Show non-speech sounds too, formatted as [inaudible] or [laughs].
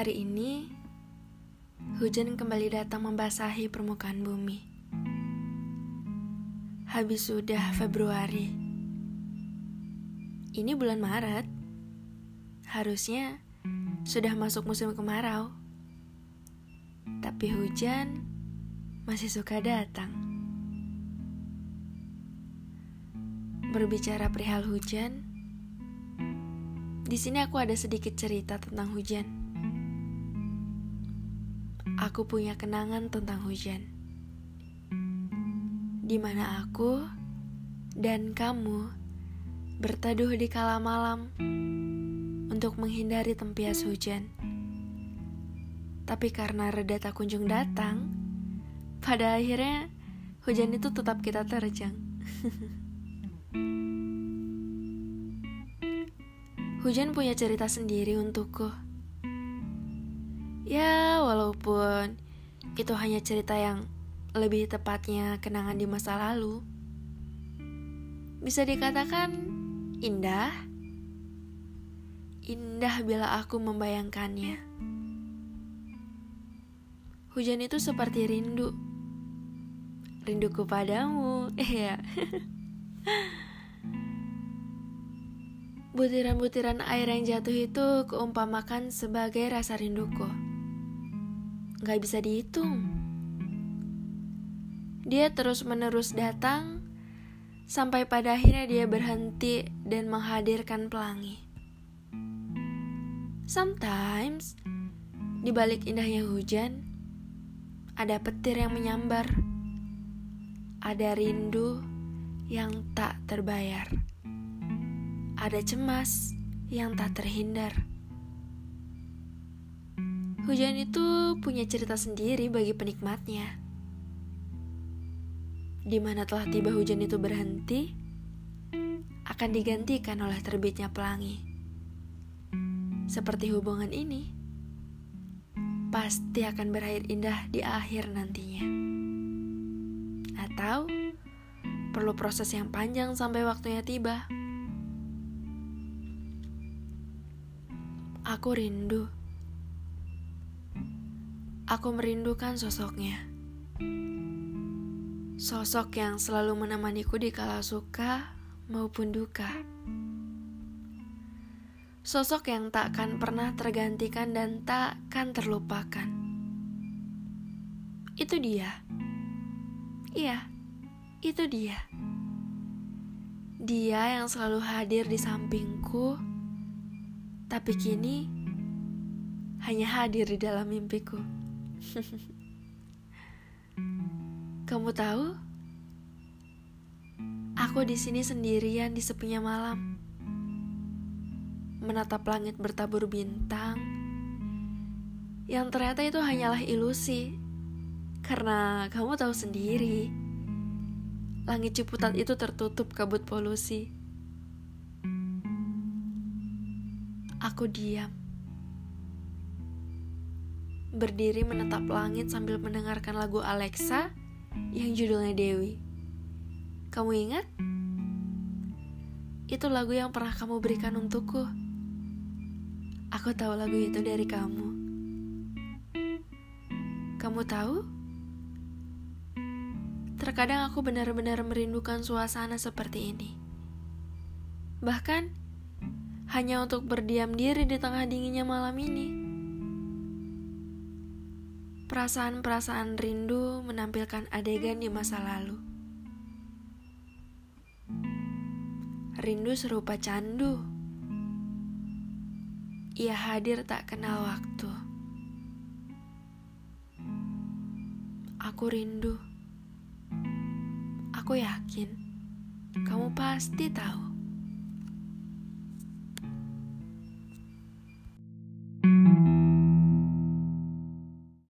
Hari ini, hujan kembali datang membasahi permukaan bumi. Habis sudah Februari. Ini bulan Maret. Harusnya sudah masuk musim kemarau. Tapi hujan masih suka datang. Berbicara perihal hujan, di sini aku ada sedikit cerita tentang hujan aku punya kenangan tentang hujan. Di mana aku dan kamu berteduh di kala malam untuk menghindari tempias hujan. Tapi karena reda tak kunjung datang, pada akhirnya hujan itu tetap kita terjang. [laughs] hujan punya cerita sendiri untukku. Ya, walaupun itu hanya cerita yang lebih tepatnya kenangan di masa lalu. Bisa dikatakan indah. Indah bila aku membayangkannya. Hujan itu seperti rindu. Rinduku padamu, [laughs] ya. Butiran-butiran air yang jatuh itu keumpamakan sebagai rasa rinduku gak bisa dihitung. Dia terus-menerus datang sampai pada akhirnya dia berhenti dan menghadirkan pelangi. Sometimes, di balik indahnya hujan, ada petir yang menyambar. Ada rindu yang tak terbayar. Ada cemas yang tak terhindar. Hujan itu punya cerita sendiri bagi penikmatnya. Di mana telah tiba hujan itu berhenti, akan digantikan oleh terbitnya pelangi. Seperti hubungan ini, pasti akan berakhir indah di akhir nantinya. Atau perlu proses yang panjang sampai waktunya tiba. Aku rindu Aku merindukan sosoknya. Sosok yang selalu menemaniku di kala suka maupun duka. Sosok yang takkan pernah tergantikan dan takkan terlupakan. Itu dia. Iya, itu dia. Dia yang selalu hadir di sampingku, tapi kini hanya hadir di dalam mimpiku. [laughs] Kamu tahu? Aku di sini sendirian di sepinya malam. Menatap langit bertabur bintang. Yang ternyata itu hanyalah ilusi. Karena kamu tahu sendiri. Langit Ciputat itu tertutup kabut polusi. Aku diam berdiri menetap langit sambil mendengarkan lagu Alexa yang judulnya Dewi. Kamu ingat? Itu lagu yang pernah kamu berikan untukku. Aku tahu lagu itu dari kamu. Kamu tahu? Terkadang aku benar-benar merindukan suasana seperti ini. Bahkan hanya untuk berdiam diri di tengah dinginnya malam ini. Perasaan-perasaan rindu menampilkan adegan di masa lalu. Rindu serupa candu. Ia hadir tak kenal waktu. Aku rindu. Aku yakin kamu pasti tahu.